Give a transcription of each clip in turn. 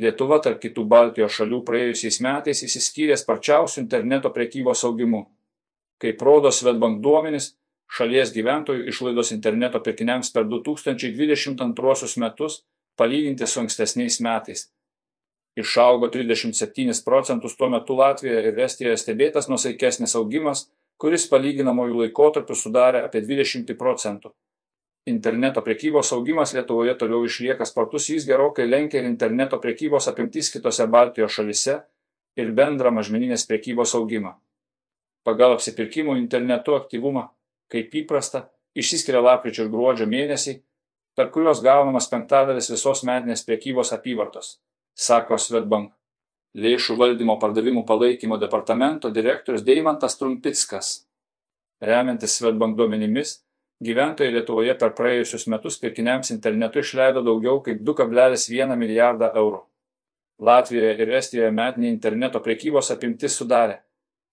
Lietuva tarp kitų Baltijos šalių praėjusiais metais įsiskyrė sparčiausių interneto prekybos augimu. Kaip rodo Svetbank duomenys, šalies gyventojų išlaidos interneto pirkiniams per 2022 metus palyginti su ankstesniais metais. Išaugo 37 procentus tuo metu Latvijoje ir Estijoje stebėtas nusaikesnis augimas, kuris palyginamojų laikotarpių sudarė apie 20 procentų. Interneto prekybos augimas Lietuvoje toliau išlieka spartus, jis gerokai lenkia ir interneto prekybos apimtis kitose Baltijos šalise ir bendrą mažmeninės prekybos augimą. Pagal apsipirkimų internetu aktyvumą, kaip įprasta, išsiskiria lapkričio ir gruodžio mėnesiai, per kuriuos gaunamas penktadalis visos metinės prekybos apyvartos, sako Svetbank. Lėšų valdymo pardavimų palaikymo departamento direktorius Deimantas Trumpickas. Remiantis Svetbank duomenimis, Gyventojai Lietuvoje per praėjusius metus pirkiniams internetu išleido daugiau kaip 2,1 milijardą eurų. Latvijoje ir Estijoje metinė interneto prekybos apimtis sudarė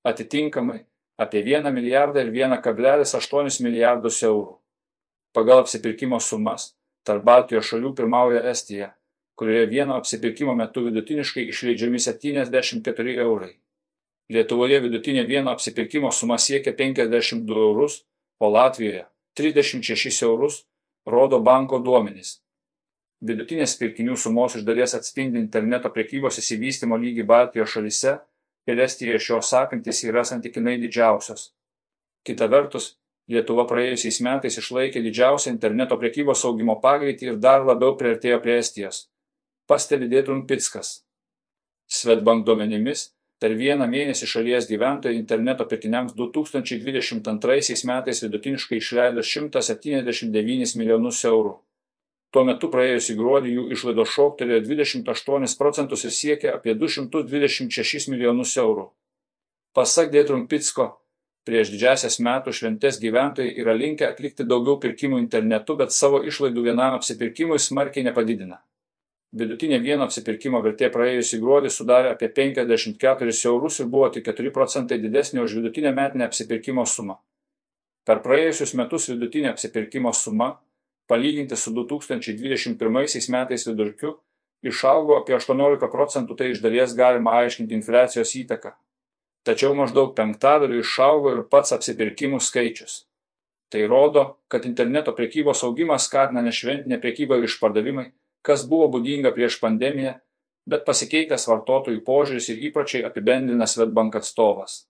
atitinkamai apie 1 milijardą ir 1,8 milijardus eurų. Pagal apsipirkimo sumas tarp Baltijos šalių pirmauja Estija, kurioje vieno apsipirkimo metu vidutiniškai išleidžiami 74 eurai. Lietuvoje vidutinė vieno apsipirkimo suma siekia 52 eurus, o Latvijoje 36 eurus rodo banko duomenys. Vidutinės pirkinių sumos iš dalies atspindi interneto prekybos įsivystymo lygį Baltijos šalise ir Estijoje šios apimtis yra santykinai didžiausios. Kita vertus, Lietuva praėjusiais metais išlaikė didžiausią interneto prekybos augimo pagreitį ir dar labiau priartėjo prie Estijos. Pastebi Dėtrumpickas. Svetbank duomenimis Per vieną mėnesį šalies gyventojai interneto pirkiniams 2022 metais vidutiniškai išleido 179 milijonus eurų. Tuo metu praėjusį gruodį jų išlaidos šoktelėjo 28 procentus ir siekė apie 226 milijonus eurų. Pasak Dėtrumpicko, prieš didžiasias metų šventes gyventojai yra linkę atlikti daugiau pirkimų internetu, bet savo išlaidų vienam apsipirkimui smarkiai nepadidina. Vidutinė vieno apsipirkimo vertė praėjusį gruodį sudarė apie 54 eurus ir buvo tik 4 procentai didesnė už vidutinę metinę apsipirkimo sumą. Per praėjusius metus vidutinė apsipirkimo suma, palyginti su 2021 metais vidurkiu, išaugo apie 18 procentų, tai iš dalies galima aiškinti infliacijos įtaką. Tačiau maždaug penktadaliu išaugo ir pats apsipirkimų skaičius. Tai rodo, kad interneto prekybos augimas skatina nešventinę prekybą ir išpardavimai, kas buvo būdinga prieš pandemiją, bet pasikeitęs vartotojų požiūris ir įpročiai apibendrina Svetbank atstovas.